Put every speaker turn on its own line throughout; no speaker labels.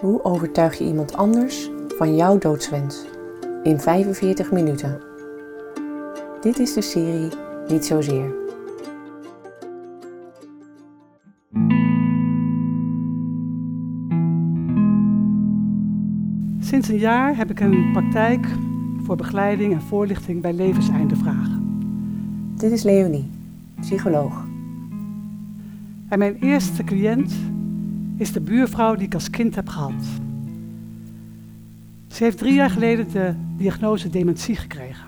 Hoe overtuig je iemand anders van jouw doodswens in 45 minuten? Dit is de serie Niet zozeer.
Sinds een jaar heb ik een praktijk voor begeleiding en voorlichting bij levenseindevragen.
Dit is Leonie, psycholoog.
En mijn eerste cliënt is de buurvrouw die ik als kind heb gehad. Ze heeft drie jaar geleden de diagnose dementie gekregen.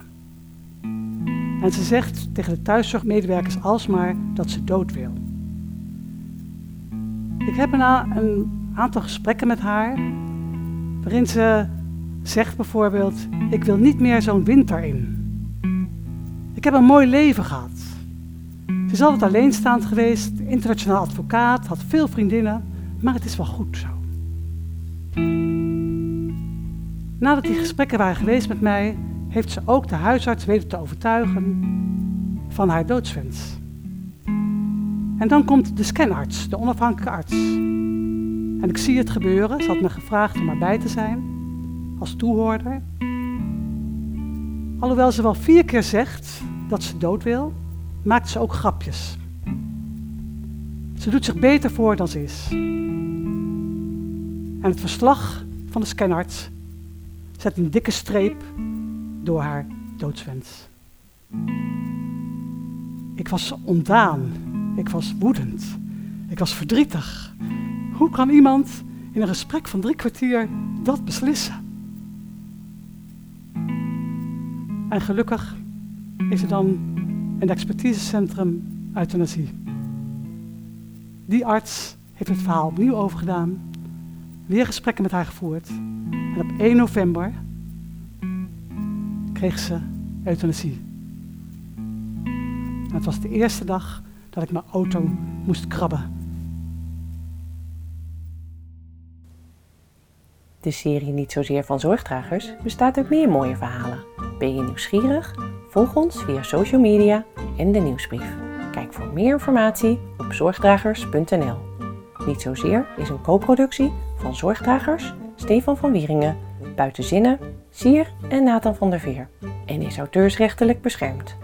En ze zegt tegen de thuiszorgmedewerkers alsmaar dat ze dood wil. Ik heb een, een aantal gesprekken met haar, waarin ze zegt bijvoorbeeld: Ik wil niet meer zo'n winter in. Ik heb een mooi leven gehad. Ze is altijd alleenstaand geweest, internationaal advocaat, had veel vriendinnen, maar het is wel goed zo. Nadat die gesprekken waren geweest met mij, heeft ze ook de huisarts weten te overtuigen van haar doodswens. En dan komt de scanarts, de onafhankelijke arts. En ik zie het gebeuren. Ze had me gevraagd om erbij te zijn, als toehoorder. Alhoewel ze wel vier keer zegt dat ze dood wil, maakt ze ook grapjes. Ze doet zich beter voor dan ze is. En het verslag van de scanarts zet een dikke streep door haar doodswens. Ik was ontdaan. Ik was woedend. Ik was verdrietig. Hoe kan iemand in een gesprek van drie kwartier dat beslissen? En gelukkig is er dan een expertisecentrum euthanasie. Die arts heeft het verhaal opnieuw overgedaan, weer gesprekken met haar gevoerd. En op 1 november kreeg ze euthanasie. Het was de eerste dag dat ik mijn auto moest krabben.
De serie Niet zozeer van zorgdragers bestaat uit meer mooie verhalen. Ben je nieuwsgierig? Volg ons via social media en de nieuwsbrief. Voor meer informatie op zorgdragers.nl. Niet zozeer is een co-productie van Zorgdragers, Stefan van Wieringen, Buitenzinnen, Sier en Nathan van der Veer en is auteursrechtelijk beschermd.